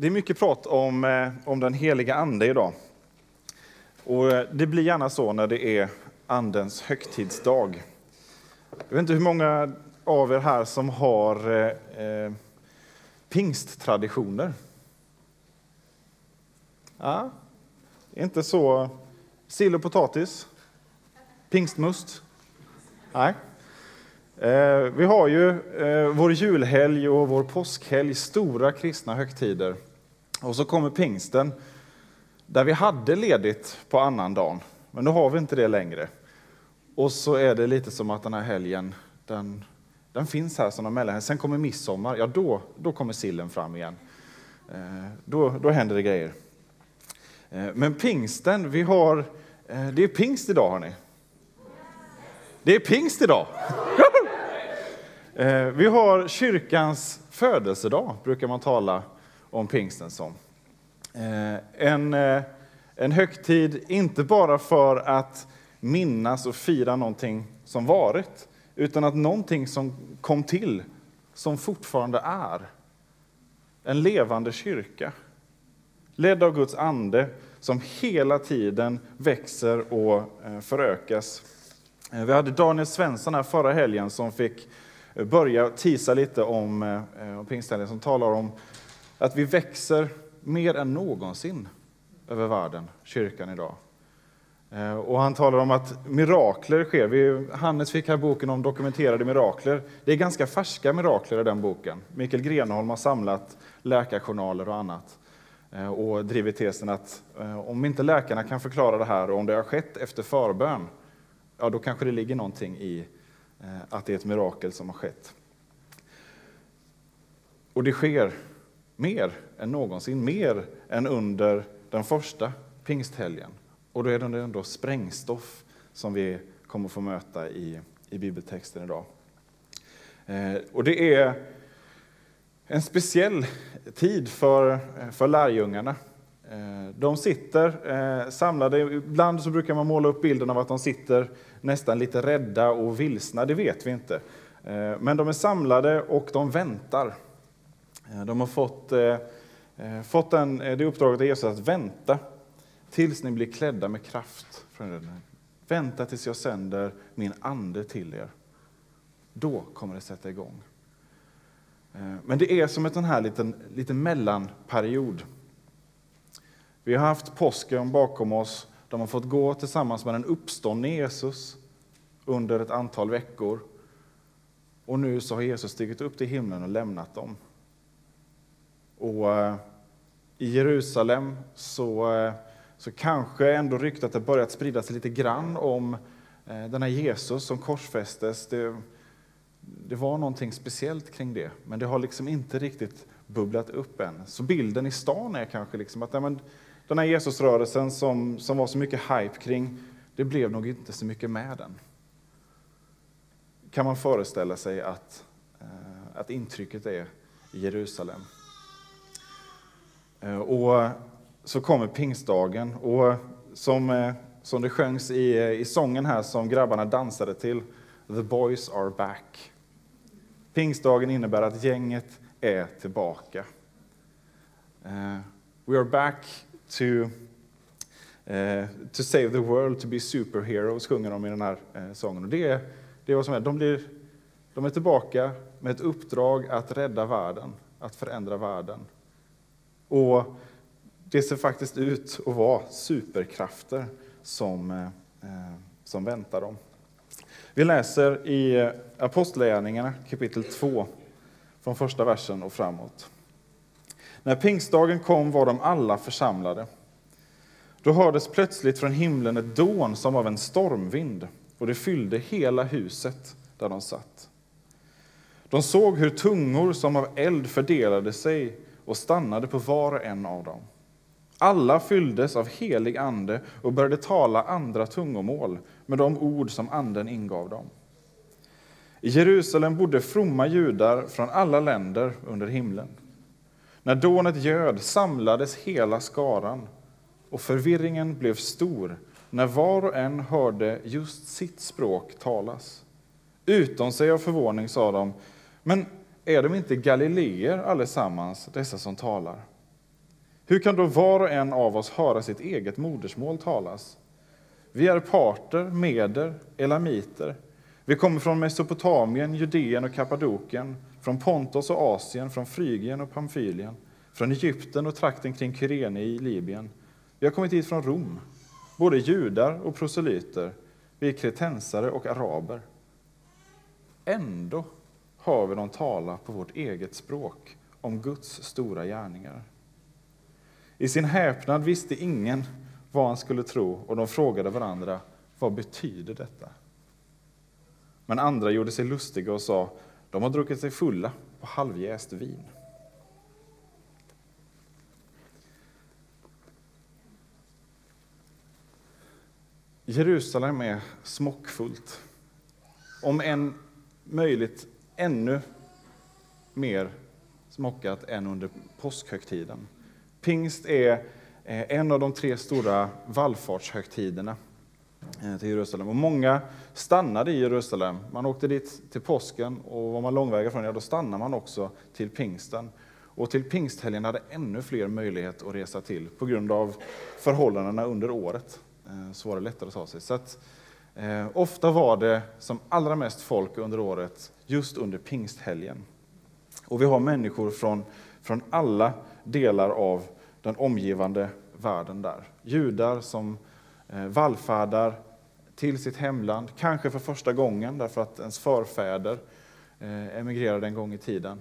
Det är mycket prat om, eh, om den heliga ande idag. Och eh, det blir gärna så när det är andens högtidsdag. Jag vet inte hur många av er här som har eh, eh pingsttraditioner. Ja, inte så sill och potatis? Pingstmust? Nej. Eh, vi har ju eh, vår julhelg och vår påskhelg, stora kristna högtider. Och så kommer pingsten, där vi hade ledigt på annan dagen, men nu har vi inte det längre. Och så är det lite som att den här helgen, den, den finns här som en mellanhelg. Sen kommer midsommar, ja då, då kommer sillen fram igen. Eh, då, då händer det grejer. Eh, men pingsten, vi har, eh, det är pingst idag hörni. Det är pingst idag. Eh, vi har kyrkans födelsedag, brukar man tala om pingsten som. Eh, en, eh, en högtid, inte bara för att minnas och fira någonting som varit, utan att någonting som kom till, som fortfarande är. En levande kyrka, ledd av Guds ande, som hela tiden växer och eh, förökas. Vi hade Daniel Svensson här förra helgen som fick börja tisa lite om, om pingsthelgen, som talar om att vi växer mer än någonsin över världen, kyrkan idag. Eh, och han talar om att mirakler sker. Vi, Hannes fick här boken om dokumenterade mirakler. Det är ganska färska mirakler i den boken. Mikael Grenholm har samlat läkarjournaler och annat eh, och drivit tesen att eh, om inte läkarna kan förklara det här och om det har skett efter förbön, ja då kanske det ligger någonting i att det är ett mirakel som har skett. Och det sker mer än någonsin, mer än under den första pingsthelgen. Och då är det ändå sprängstoff som vi kommer få möta i, i bibeltexten idag. Eh, och det är en speciell tid för, eh, för lärjungarna. Eh, de sitter eh, samlade, ibland så brukar man måla upp bilden av att de sitter nästan lite rädda och vilsna, det vet vi inte. Eh, men de är samlade och de väntar. Eh, de har fått, eh, eh fått en, eh, det uppdraget av Jesus att vänta tills ni blir klädda med kraft. Vänta tills jag sänder min ande till er. Då kommer det sätta igång. Men det är som en sån här liten, liten mellanperiod. Vi har haft påsken bakom oss. De har fått gå tillsammans med den uppståndne Jesus under ett antal veckor. Och nu så har Jesus stigit upp till himlen och lämnat dem. Och eh, i Jerusalem så, eh, så kanske ändå ryktet har börjat sprida sig lite grann om eh, den här Jesus som korsfästes. Det, det var någonting speciellt kring det, men det har liksom inte riktigt bubblat upp än. Så bilden i stan är kanske liksom att men, den här Jesusrörelsen som, som var så mycket hype kring, det blev nog inte så mycket med den. Kan man föreställa sig att, att intrycket är i Jerusalem. Eh, och så kommer pingstdagen och som, eh, som det sjöngs i, eh, i sången här som grabbarna dansade till, The boys are back. Pingstdagen innebär att gänget är tillbaka. Uh, we are back to, uh, to save the world, to be superheroes, sjunger de i den här uh, sången. Och det, det är vad som är. De, blir, de är tillbaka med ett uppdrag att rädda världen, att förändra världen. Och det ser faktiskt ut att vara superkrafter som, eh, eh som väntar dem. Vi läser i Apostlagärningarna kapitel 2, från första versen och framåt. När pingstdagen kom var de alla församlade. Då hördes plötsligt från himlen ett dån som av en stormvind och det fyllde hela huset där de satt. De såg hur tungor som av eld fördelade sig och stannade på var och en av dem. Alla fylldes av helig ande och började tala andra tungomål med de ord som anden ingav dem. I Jerusalem bodde fromma judar från alla länder under himlen. När dånet göd samlades hela skaran och förvirringen blev stor när var och en hörde just sitt språk talas. Utom sig av förvåning sa de, men är de inte galileer allesammans, dessa som talar? Hur kan då var och en av oss höra sitt eget modersmål talas? Vi är parter, meder, elamiter. Vi kommer från Mesopotamien, Judeen och Kappadokien, från Pontos och Asien, från Frygien och Pamfylien, från Egypten och trakten kring Kyrene i Libyen. Vi har kommit hit från Rom, både judar och proselyter. Vi är kretensare och araber. Ändå hör vi dem tala på vårt eget språk om Guds stora gärningar. I sin häpnad visste ingen vad han skulle tro och de frågade varandra, vad betyder detta? Men andra gjorde sig lustiga och sa, de har druckit sig fulla på halvjäst vin. Jerusalem är smockfullt. Om än möjligt ännu mer smockat än under påskhögtiden. Pingst är eh, en av de tre stora vallfartshögtiderna eh, till Jerusalem. Och många stannade i Jerusalem. Man åkte dit till påsken och var man långväga från, ja då stannar man också till pingsten. Och till pingsthelgen hade ännu fler möjlighet att resa till på grund av förhållandena under året. Eh, så var det lättare att ta sig. Så att, eh, ofta var det som allra mest folk under året just under pingsthelgen. Och vi har människor från, från alla delar av den omgivande världen där. Judar som eh, vallfärdar till sitt hemland, kanske för första gången därför att ens förfäder eh, emigrerade en gång i tiden.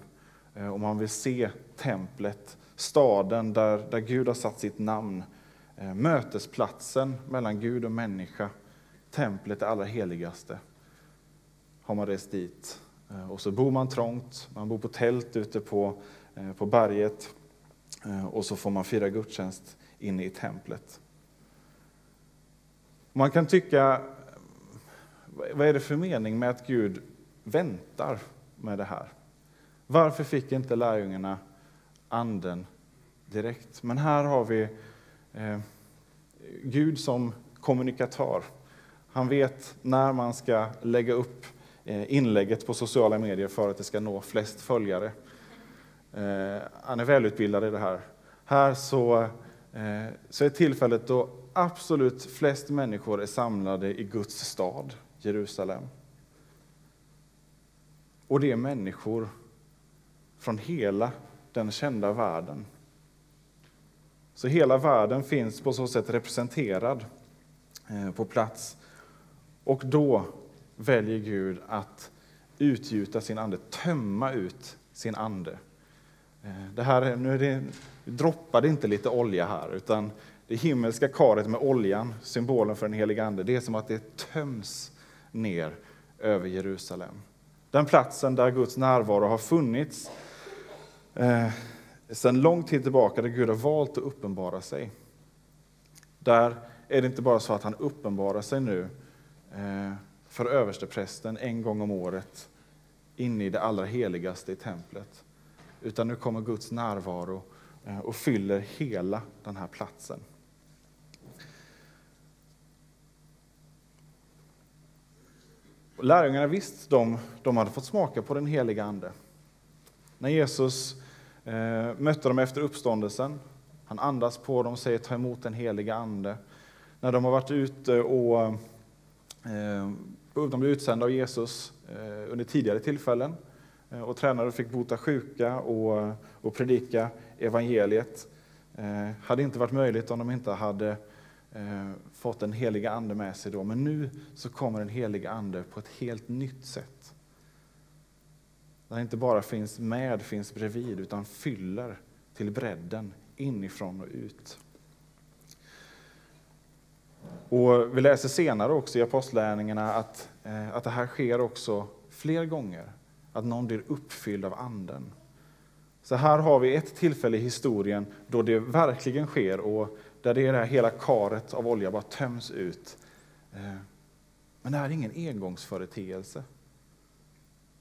Eh, och man vill se templet, staden där, där Gud har satt sitt namn, mötesplatsen mellan Gud och människa, templet, det allra heligaste, har man rest dit. Eh, och så bor man trångt, man bor på tält ute på, eh, på berget eh, och så får man fira gudstjänst inne i templet. Man kan tycka, vad är det för mening med att Gud väntar med det här? Varför fick inte lärjungarna anden direkt? Men här har vi eh, Gud som kommunikatör. Han vet när man ska lägga upp Eh, Eh, inlägget på sociala medier för att det ska nå flest följare. Eh, Han är välutbildad i det här. Här så, eh, så är tillfället då absolut flest människor är samlade i Guds stad, Jerusalem. Och det är människor från hela den kända världen. Så hela världen finns på så sätt representerad på plats. Och då väljer Gud att utgjuta sin ande, tömma ut sin ande. Eh, det här, nu är det, droppar det inte lite olja här, utan det himmelska karet med oljan, symbolen för den heliga ande, det är som att det töms ner över Jerusalem. Den platsen där Guds närvaro har funnits eh, sedan lång tid tillbaka, där Gud har valt att uppenbara sig. Där är det inte bara så att han uppenbarar sig nu eh, för översteprästen en gång om året inne i det allra heligaste i templet. Utan nu kommer Guds närvaro eh, och fyller hela den här platsen. lärjungarna visste de, de hade fått smaka på den heliga Ande. När Jesus eh, mötte dem efter uppståndelsen, han andas på dem och säger ta emot den heliga Ande. När de har varit ute och eh, de blev utsända av Jesus eh, under tidigare tillfällen eh, och tränade och fick bota sjuka och, och predika evangeliet. Eh, hade inte varit möjligt om de inte hade eh, fått den heliga Ande med sig då. Men nu så kommer den heliga Ande på ett helt nytt sätt. Där inte bara finns med, finns bredvid, utan fyller till bredden inifrån och ut. Och vi läser senare också i Apostlärningarna att, eh, att det här sker också fler gånger, att någon blir uppfylld av Anden. Så här har vi ett tillfälle i historien då det verkligen sker och där det är det här hela karet av olja bara töms ut. Eh, men det här är ingen engångsföreteelse.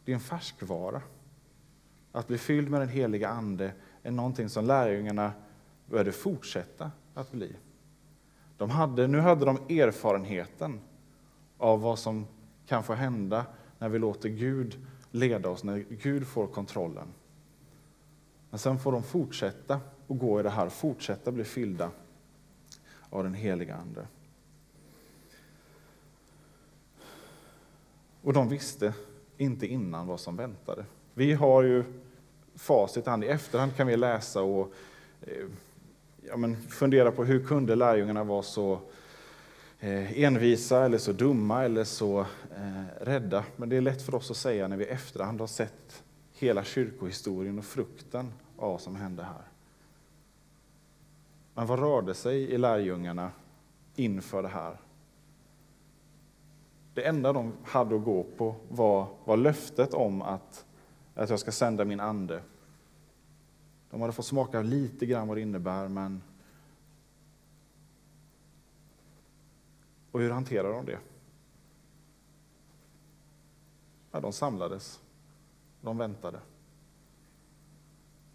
Det är en färskvara. Att bli fylld med den heliga Ande är någonting som lärjungarna började fortsätta att bli. De hade, nu hade de erfarenheten av vad som kan få hända när vi låter Gud leda oss, när Gud får kontrollen. Men sen får de fortsätta och gå i det här, fortsätta bli fyllda av den heliga Ande. Och de visste inte innan vad som väntade. Vi har ju facit i efterhand kan vi läsa och eh, ja, men fundera på hur kunde lärjungarna vara så eh, envisa eller så dumma eller så eh, rädda. Men det är lätt för oss att säga när vi i efterhand har sett hela kyrkohistorien och frukten av vad som hände här. Men vad rörde sig i lärjungarna inför det här? Det enda de hade att gå på var, var löftet om att, att jag ska sända min ande. De hade fått smaka lite grann vad det innebär, men... Och hur hanterar de det? Ja, de samlades. De väntade.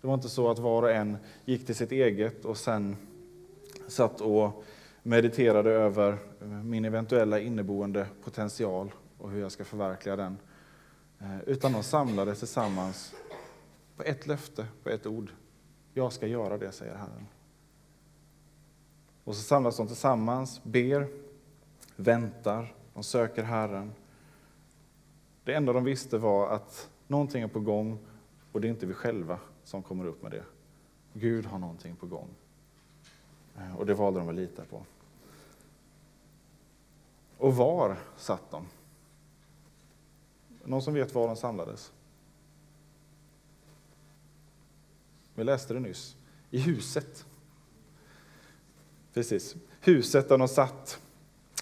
Det var inte så att var och en gick till sitt eget och sen satt och mediterade över eh, min eventuella inneboende potential och hur jag ska förverkliga den. Eh, utan de samlades tillsammans på ett löfte, på ett ord. Jag ska göra det, säger Herren. Och så samlas de tillsammans, ber, väntar, de söker Herren. Det enda de visste var att någonting är på gång och det är inte vi själva som kommer upp med det. Gud har någonting på gång. Eh, och det valde de att lita på. Och var satt de? Någon som vet var de samlades? Vi läste det nyss. I huset. Precis. Huset där de satt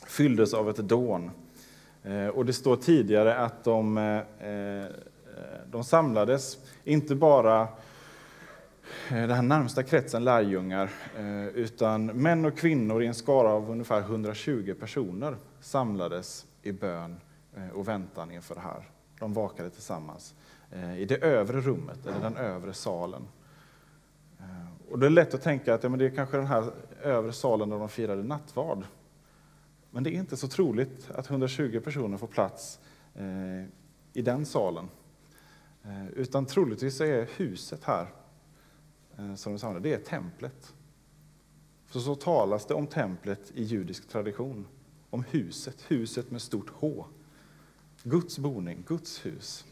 fylldes av ett dån. Eh, och det står tidigare att de, eh, eh, de samlades, inte bara den här närmsta kretsen lärjungar, utan män och kvinnor i en skara av ungefär 120 personer samlades i bön och väntan inför det här. De vakade tillsammans i det övre rummet, eller den övre salen. Och det är lätt att tänka att ja, men det är kanske den här övre salen där de firade nattvard. Men det är inte så troligt att 120 personer får plats eh, i den salen. Eh, utan troligtvis är huset här eh, som de samlade, det är templet. För så talas det om templet i judisk tradition om huset, huset med stort H. Guds boning, Guds hus.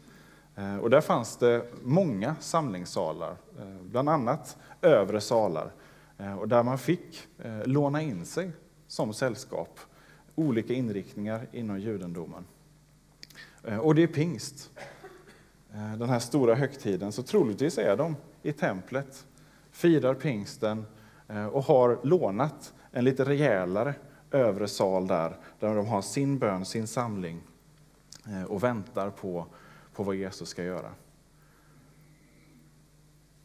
Eh, och där fanns det många samlingssalar, eh, bland annat övre salar, eh, och där man fick låna in sig som sällskap, olika inriktningar inom judendomen. Och det är pingst, den här stora högtiden, så troligtvis är de i templet, firar pingsten och har lånat en lite rejälare övre sal där, där de har sin bön, sin samling och väntar på, på vad Jesus ska göra.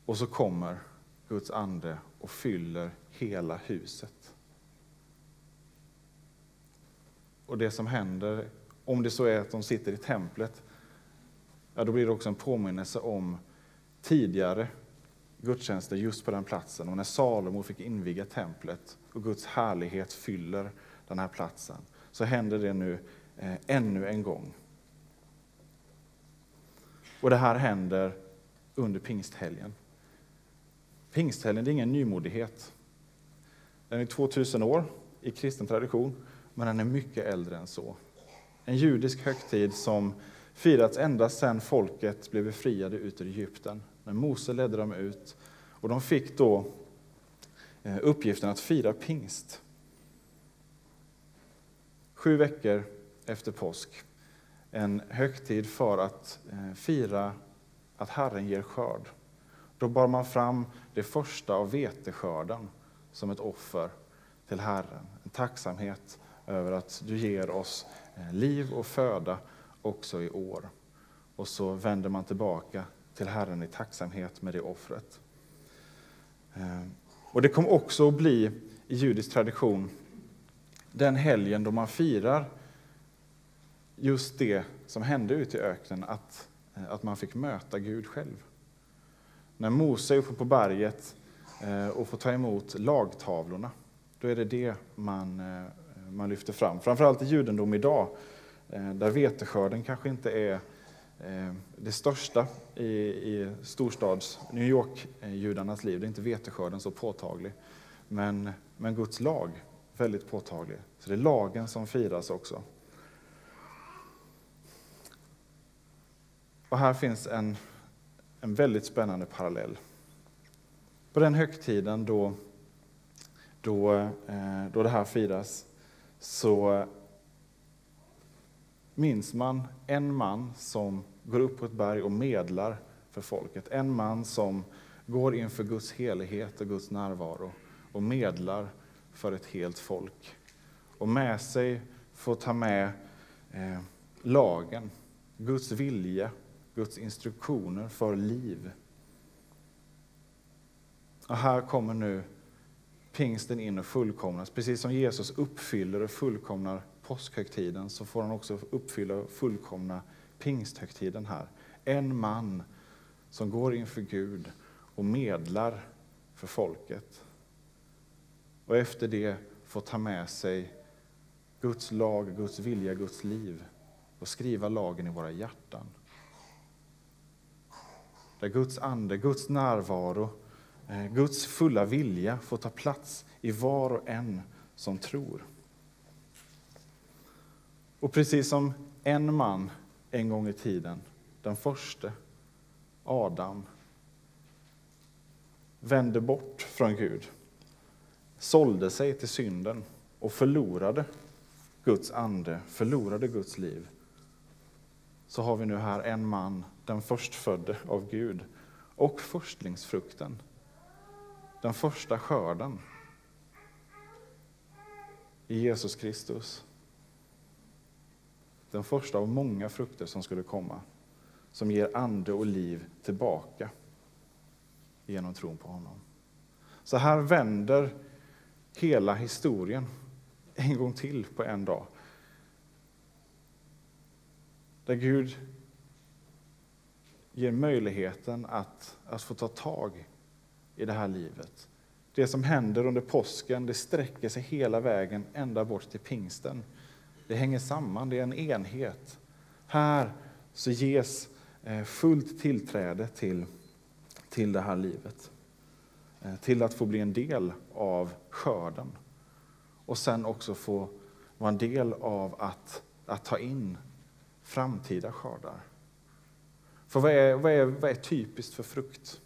Och så kommer Guds ande och fyller hela huset. Och det som händer, om det så är att de sitter i templet, ja, då blir det också en påminnelse om tidigare gudstjänster just på den platsen. Och när Salomo fick inviga templet och Guds härlighet fyller den här platsen, så händer det nu eh, ännu en gång. Och det här händer under pingsthelgen. Pingsthelgen är ingen nymodighet. Den är 2000 år i kristen tradition, men den är mycket äldre än så. En judisk högtid som firats ända sedan folket blev befriade ut ur Egypten, när Mose ledde dem ut. Och de fick då eh, uppgiften att fira pingst. Sju veckor efter påsk, en högtid för att eh, fira att Herren ger skörd. Då bar man fram det första av veteskörden som ett offer till Herren. En tacksamhet över att du ger oss eh, liv och föda också i år. Och så vänder man tillbaka till Herren i tacksamhet med det offret. Eh, och det kom också att bli i judisk tradition den helgen då man firar just det som hände ute i öknen, att, eh, att man fick möta Gud själv. När Mose är uppe på berget eh, och får ta emot lagtavlorna, då är det det man, eh, man lyfter fram. Framförallt i judendom idag, där veteskörden kanske inte är det största i, i storstads New York-judarnas liv. Det är inte veteskörden så påtaglig, men, men Guds lag väldigt påtaglig. Så det är lagen som firas också. Och här finns en, en väldigt spännande parallell. På den högtiden då, då, eh, då det här firas så minns man en man som går upp på ett berg och medlar för folket. En man som går inför Guds helighet och Guds närvaro och medlar för ett helt folk. Och med sig får ta med eh, lagen, Guds vilja, Guds instruktioner för liv. Och här kommer nu pingsten in och fullkomnas. Precis som Jesus uppfyller och fullkomnar påskhögtiden så får han också uppfylla och fullkomna pingsthögtiden här. En man som går inför Gud och medlar för folket. Och efter det får ta med sig Guds lag, Guds vilja, Guds liv och skriva lagen i våra hjärtan. Där Guds ande, Guds närvaro, eh, Guds fulla vilja får ta plats i var och en som tror. Och precis som en man en gång i tiden, den första, Adam, vände bort från Gud, sålde sig till synden och förlorade Guds ande, förlorade Guds liv, så har vi nu här en man, den förstfödde av Gud, och förstlingsfrukten, den första skörden i Jesus Kristus. Den första av många frukter som skulle komma, som ger ande och liv tillbaka genom tron på honom. Så här vänder hela historien en gång till på en dag. Där Gud ger möjligheten att, att få ta tag i det här livet. Det som händer under påsken det sträcker sig hela vägen ända bort till pingsten. Det hänger samman, det är en enhet. Här så ges eh, fullt tillträde till, till det här livet. Eh, till att få bli en del av skörden. Och sen också få vara en del av att, att ta in framtida skördar. För vad är, vad, är, vad är typiskt för frukt?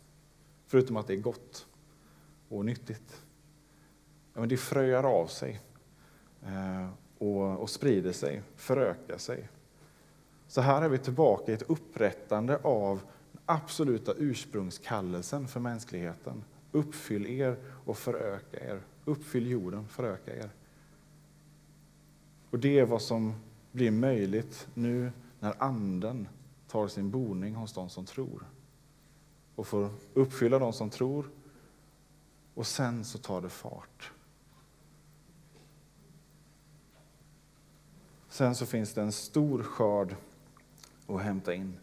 Förutom att det är gott och nyttigt. Ja, men det fröjar av sig eh, och, och sprider sig, förökar sig. Så här är vi tillbaka i ett upprättande av den absoluta ursprungskallelsen för mänskligheten. Uppfyll er och föröka er. Uppfyll jorden, föröka er. Och det är vad som blir möjligt nu när Anden tar sin boning hos de som tror. Och får uppfylla de som tror. Och sen så tar det fart. Sen så finns det en stor skörd att hämta in.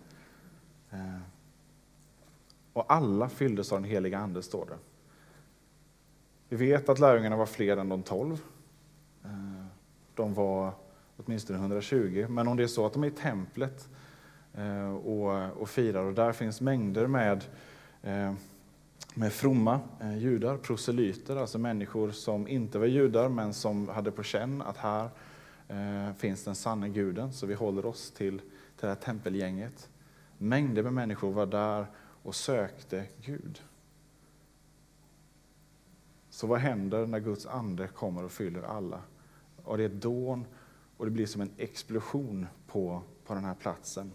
Eh, och alla fylldes av den heliga Ande, står det. Vi vet att lärjungarna var fler än de tolv. Eh, de var åtminstone 120. Men om det är så att de är i templet eh, och, och firar och där finns mängder med, eh, med fromma eh, judar, proselyter, alltså människor som inte var judar men som hade på känn att här finns den sanne guden, så vi håller oss till, till det här tempelgänget. Mängder med människor var där och sökte Gud. Så vad händer när Guds ande kommer och fyller alla? Och det är ett dån och det blir som en explosion på, på den här platsen.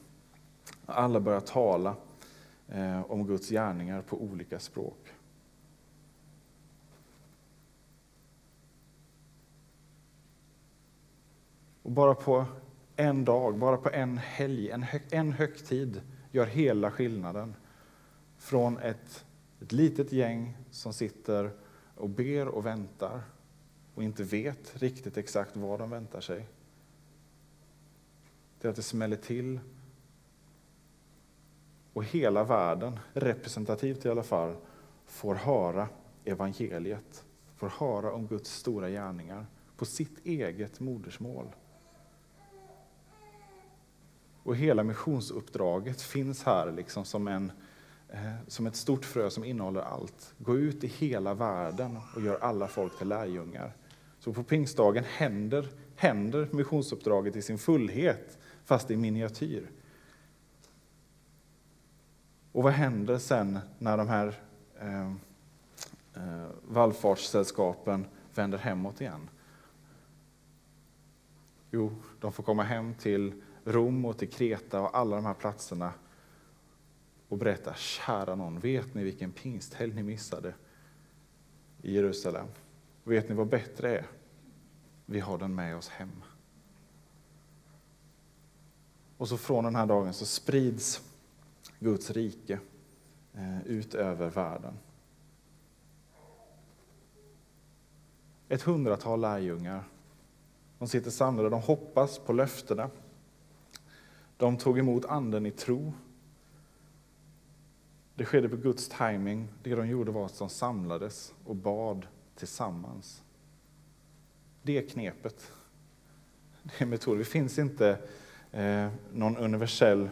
Alla börjar tala eh, om Guds gärningar på olika språk. Och bara på en dag, bara på en helg, en, hö en högtid gör hela skillnaden. Från ett, ett litet gäng som sitter och ber och väntar och inte vet riktigt exakt vad de väntar sig. Det är att det smäller till och hela världen, representativt i alla fall, får höra evangeliet, får höra om Guds stora gärningar på sitt eget modersmål. Och hela missionsuppdraget finns här liksom som, en, eh, som ett stort frö som innehåller allt. Gå ut i hela världen och gör alla folk till lärjungar. Så på pingstdagen händer, händer missionsuppdraget i sin fullhet, fast i miniatyr. Och vad händer sen när de här eh, eh, vallfartssällskapen vänder hemåt igen? Jo, de får komma hem till Rom och till Kreta och alla de här platserna och berätta, kära någon, vet ni vilken pingsthelg ni missade i Jerusalem? Vet ni vad bättre är? Vi har den med oss hem. Och så från den här dagen så sprids Guds rike eh, ut över världen. Ett hundratal lärjungar. De sitter samlade, de hoppas på löftena. De tog emot anden i tro. Det skedde på Guds timing. Det de gjorde var att de samlades och bad tillsammans. Det är knepet. Det är metoden. Det finns inte eh, någon universell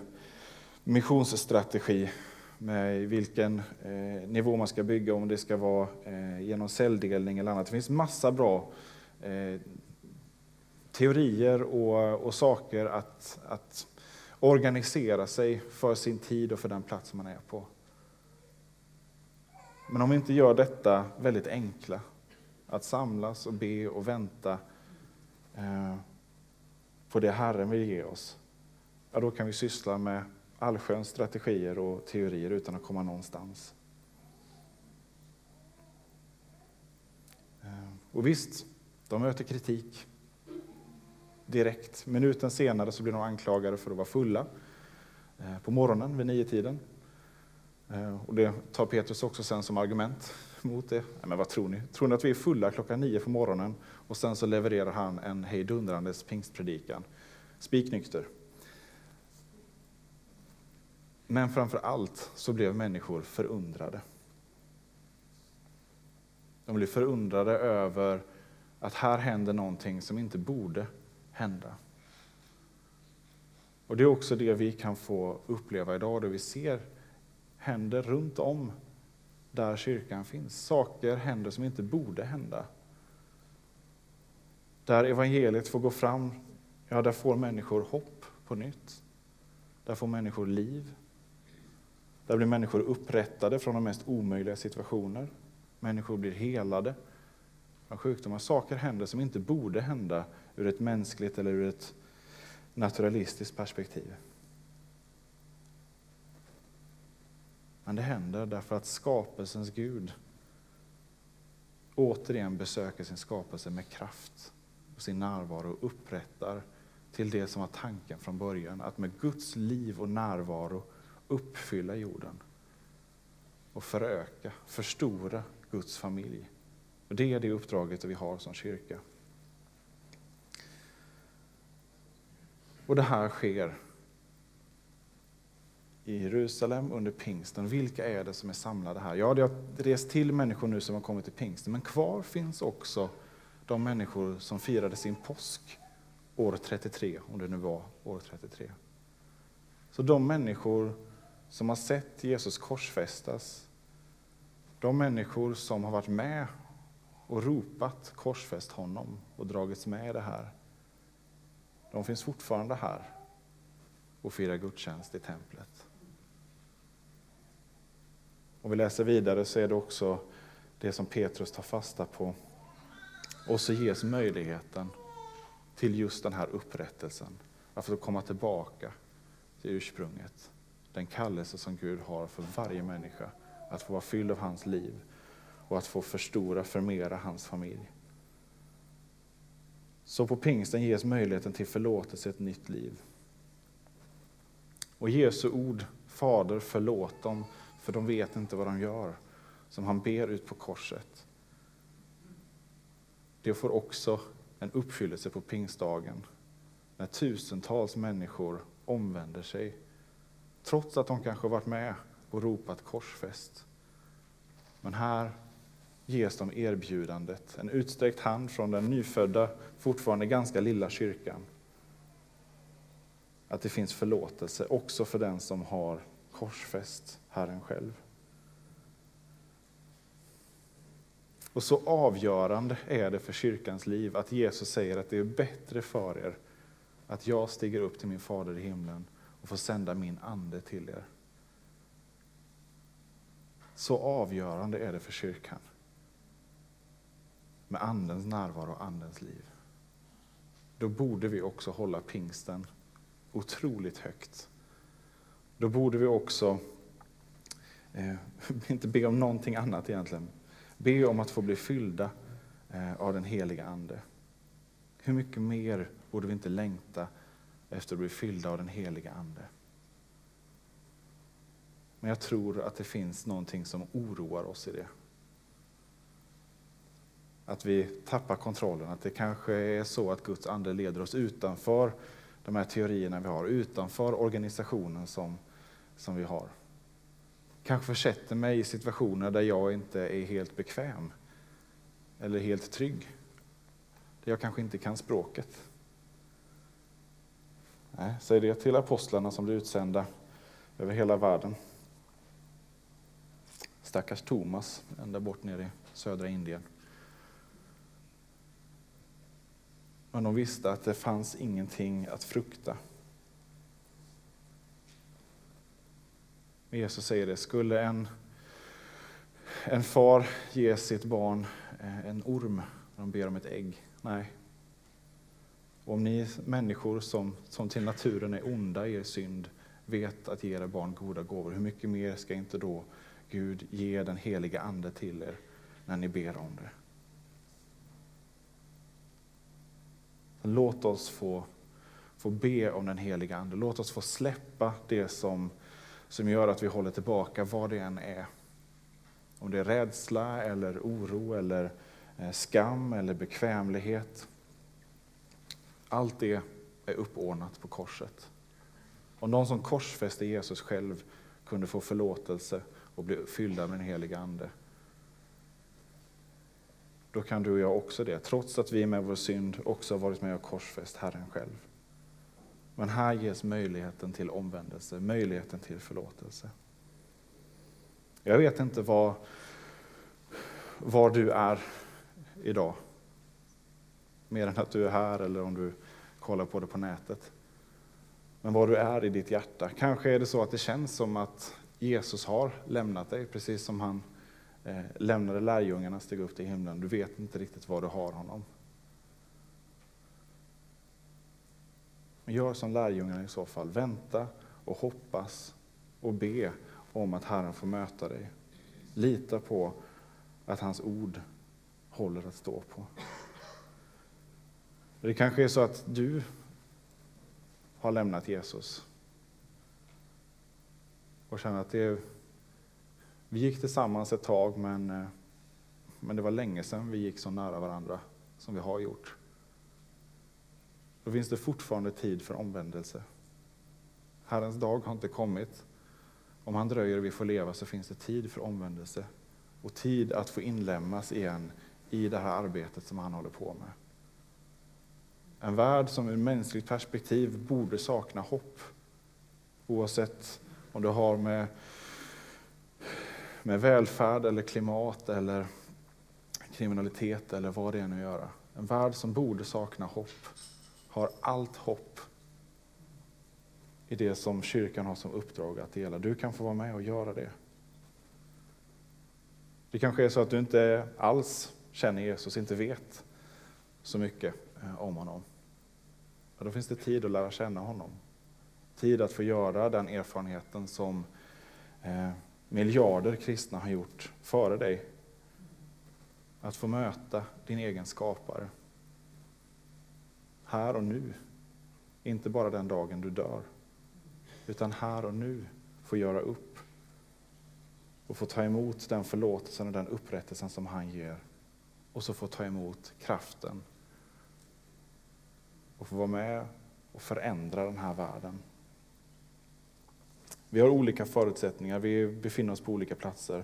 missionsstrategi med vilken eh, nivå man ska bygga, om det ska vara eh, genom celldelning eller annat. Det finns massa bra eh, teorier och, och saker att, att organisera sig för sin tid och för den plats man är på. Men om vi inte gör detta väldigt enkla, att samlas och be och vänta eh, på det Herren vill ge oss, ja, då kan vi syssla med allsköns strategier och teorier utan att komma någonstans. Eh, och visst, de möter kritik direkt. Minuten senare så blir de anklagade för att vara fulla eh, på morgonen vid nio-tiden. Eh, och det tar Petrus också sen som argument mot det. Men vad tror ni? Tror ni att vi är fulla klockan nio på morgonen och sen så levererar han en hejdundrandes pingstpredikan? Spiknykter. Men framför allt så blev människor förundrade. De blev förundrade över att här händer någonting som inte borde hända. Och Det är också det vi kan få uppleva idag, det vi ser händer runt om där kyrkan finns. Saker händer som inte borde hända. Där evangeliet får gå fram, ja, där får människor hopp på nytt. Där får människor liv. Där blir människor upprättade från de mest omöjliga situationer. Människor blir helade från sjukdomar. Saker händer som inte borde hända ur ett mänskligt eller ur ett naturalistiskt perspektiv. Men det händer därför att skapelsens Gud återigen besöker sin skapelse med kraft och sin närvaro och upprättar till det som var tanken från början, att med Guds liv och närvaro uppfylla jorden och föröka, förstora Guds familj. Och Det är det uppdraget vi har som kyrka. Och det här sker i Jerusalem under pingsten. Vilka är det som är samlade här? Ja, det har rest till människor nu som har kommit till pingsten, men kvar finns också de människor som firade sin påsk år 33, om det nu var år 33. Så de människor som har sett Jesus korsfästas, de människor som har varit med och ropat korsfäst honom och dragits med i det här, de finns fortfarande här och firar gudstjänst i templet. Om vi läser vidare så är det också det som Petrus tar fasta på. Och så ges möjligheten till just den här upprättelsen, att få komma tillbaka till ursprunget. Den kallelse som Gud har för varje människa, att få vara fylld av hans liv och att få förstora, förmera hans familj. Så på pingsten ges möjligheten till förlåtelse, ett nytt liv. Och Jesu ord, Fader förlåt dem, för de vet inte vad de gör, som han ber ut på korset. Det får också en uppfyllelse på pingstdagen, när tusentals människor omvänder sig, trots att de kanske varit med och ropat korsfäst. Men här ges de erbjudandet, en utsträckt hand från den nyfödda, fortfarande ganska lilla kyrkan. att det finns förlåtelse också för den som har korsfäst Herren själv. Och så avgörande är det för kyrkans liv att Jesus säger att det är bättre för er att jag stiger upp till min fader i himlen och får sända min ande till er. Så avgörande är det för kyrkan. Med andens närvaro och andens liv. Då borde vi också hålla pingsten otroligt högt. Då borde vi också eh, inte be om någonting annat egentligen. Be om att få bli fyllda eh, av den heliga Ande. Hur mycket mer borde vi inte längta efter att bli fyllda av den heliga Ande? Men jag tror att det finns någonting som oroar oss i det. Att vi tappar kontrollen, att det kanske är så att Guds ande leder oss utanför de här teorierna vi har, utanför organisationen som, som vi har. Kanske försätter mig i situationer där jag inte är helt bekväm eller helt trygg. Där jag kanske inte kan språket. Nej, säg det till apostlarna som blir utsända över hela världen. Stackars Thomas, ända bort nere i södra Indien. Men de visste att det fanns ingenting att frukta. Jesus säger det, skulle en, en far ge sitt barn eh, en orm när de ber om ett ägg? Nej. Och om ni människor som, som till naturen är onda i er synd vet att ge era barn goda gåvor, hur mycket mer ska inte då Gud ge den heliga Ande till er när ni ber om det? Låt oss få, få be om den heliga Ande. Låt oss få släppa det som, som gör att vi håller tillbaka, vad det än är. Om det är rädsla, eller oro, eller eh, skam eller bekvämlighet. Allt det är uppordnat på korset. Om de som korsfäste Jesus själv kunde få förlåtelse och bli fyllda med den heliga Ande, då kan du och jag också det, trots att vi med vår synd också har varit med och korsfäst Herren själv. Men här ges möjligheten till omvändelse, möjligheten till förlåtelse. Jag vet inte var, var du är idag. Mer än att du är här eller om du kollar på det på nätet. Men var du är i ditt hjärta. Kanske är det så att det känns som att Jesus har lämnat dig, precis som han eh, lämnade lärjungarna, steg upp till himlen. Du vet inte riktigt var du har honom. Men gör som lärjungarna i så fall. Vänta och hoppas och be om att Herren får möta dig. Lita på att hans ord håller att stå på. Det kanske är så att du har lämnat Jesus och känner att det är vi gick tillsammans ett tag, men, eh, men det var länge sedan vi gick så nära varandra som vi har gjort. Då finns det fortfarande tid för omvändelse. Herrens dag har inte kommit. Om han dröjer och vi får leva så finns det tid för omvändelse och tid att få inlämnas igen i det här arbetet som han håller på med. En värld som ur mänskligt perspektiv borde sakna hopp. Oavsett om du har med med välfärd eller klimat eller kriminalitet eller vad det är nu göra. En värld som borde sakna hopp har allt hopp i det som kyrkan har som uppdrag att dela. Du kan få vara med och göra det. Det kanske är så att du inte alls känner Jesus, inte vet så mycket eh, om honom. Ja, då finns det tid att lära känna honom. Tid att få göra den erfarenheten som eh, miljarder kristna har gjort före dig. Att få möta din egen skapare. Här och nu. Inte bara den dagen du dör. Utan här och nu få göra upp. Och få ta emot den förlåtelsen och den upprättelsen som han ger. Och så få ta emot kraften. Och få vara med och förändra den här världen. Vi har olika förutsättningar, vi befinner oss på olika platser.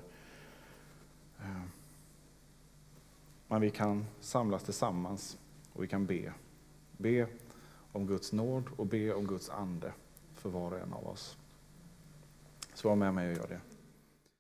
Eh, Men vi kan samlas tillsammans och vi kan be. Be om Guds nåd och be om Guds ande för var och en av oss. Så var med mig och gör det.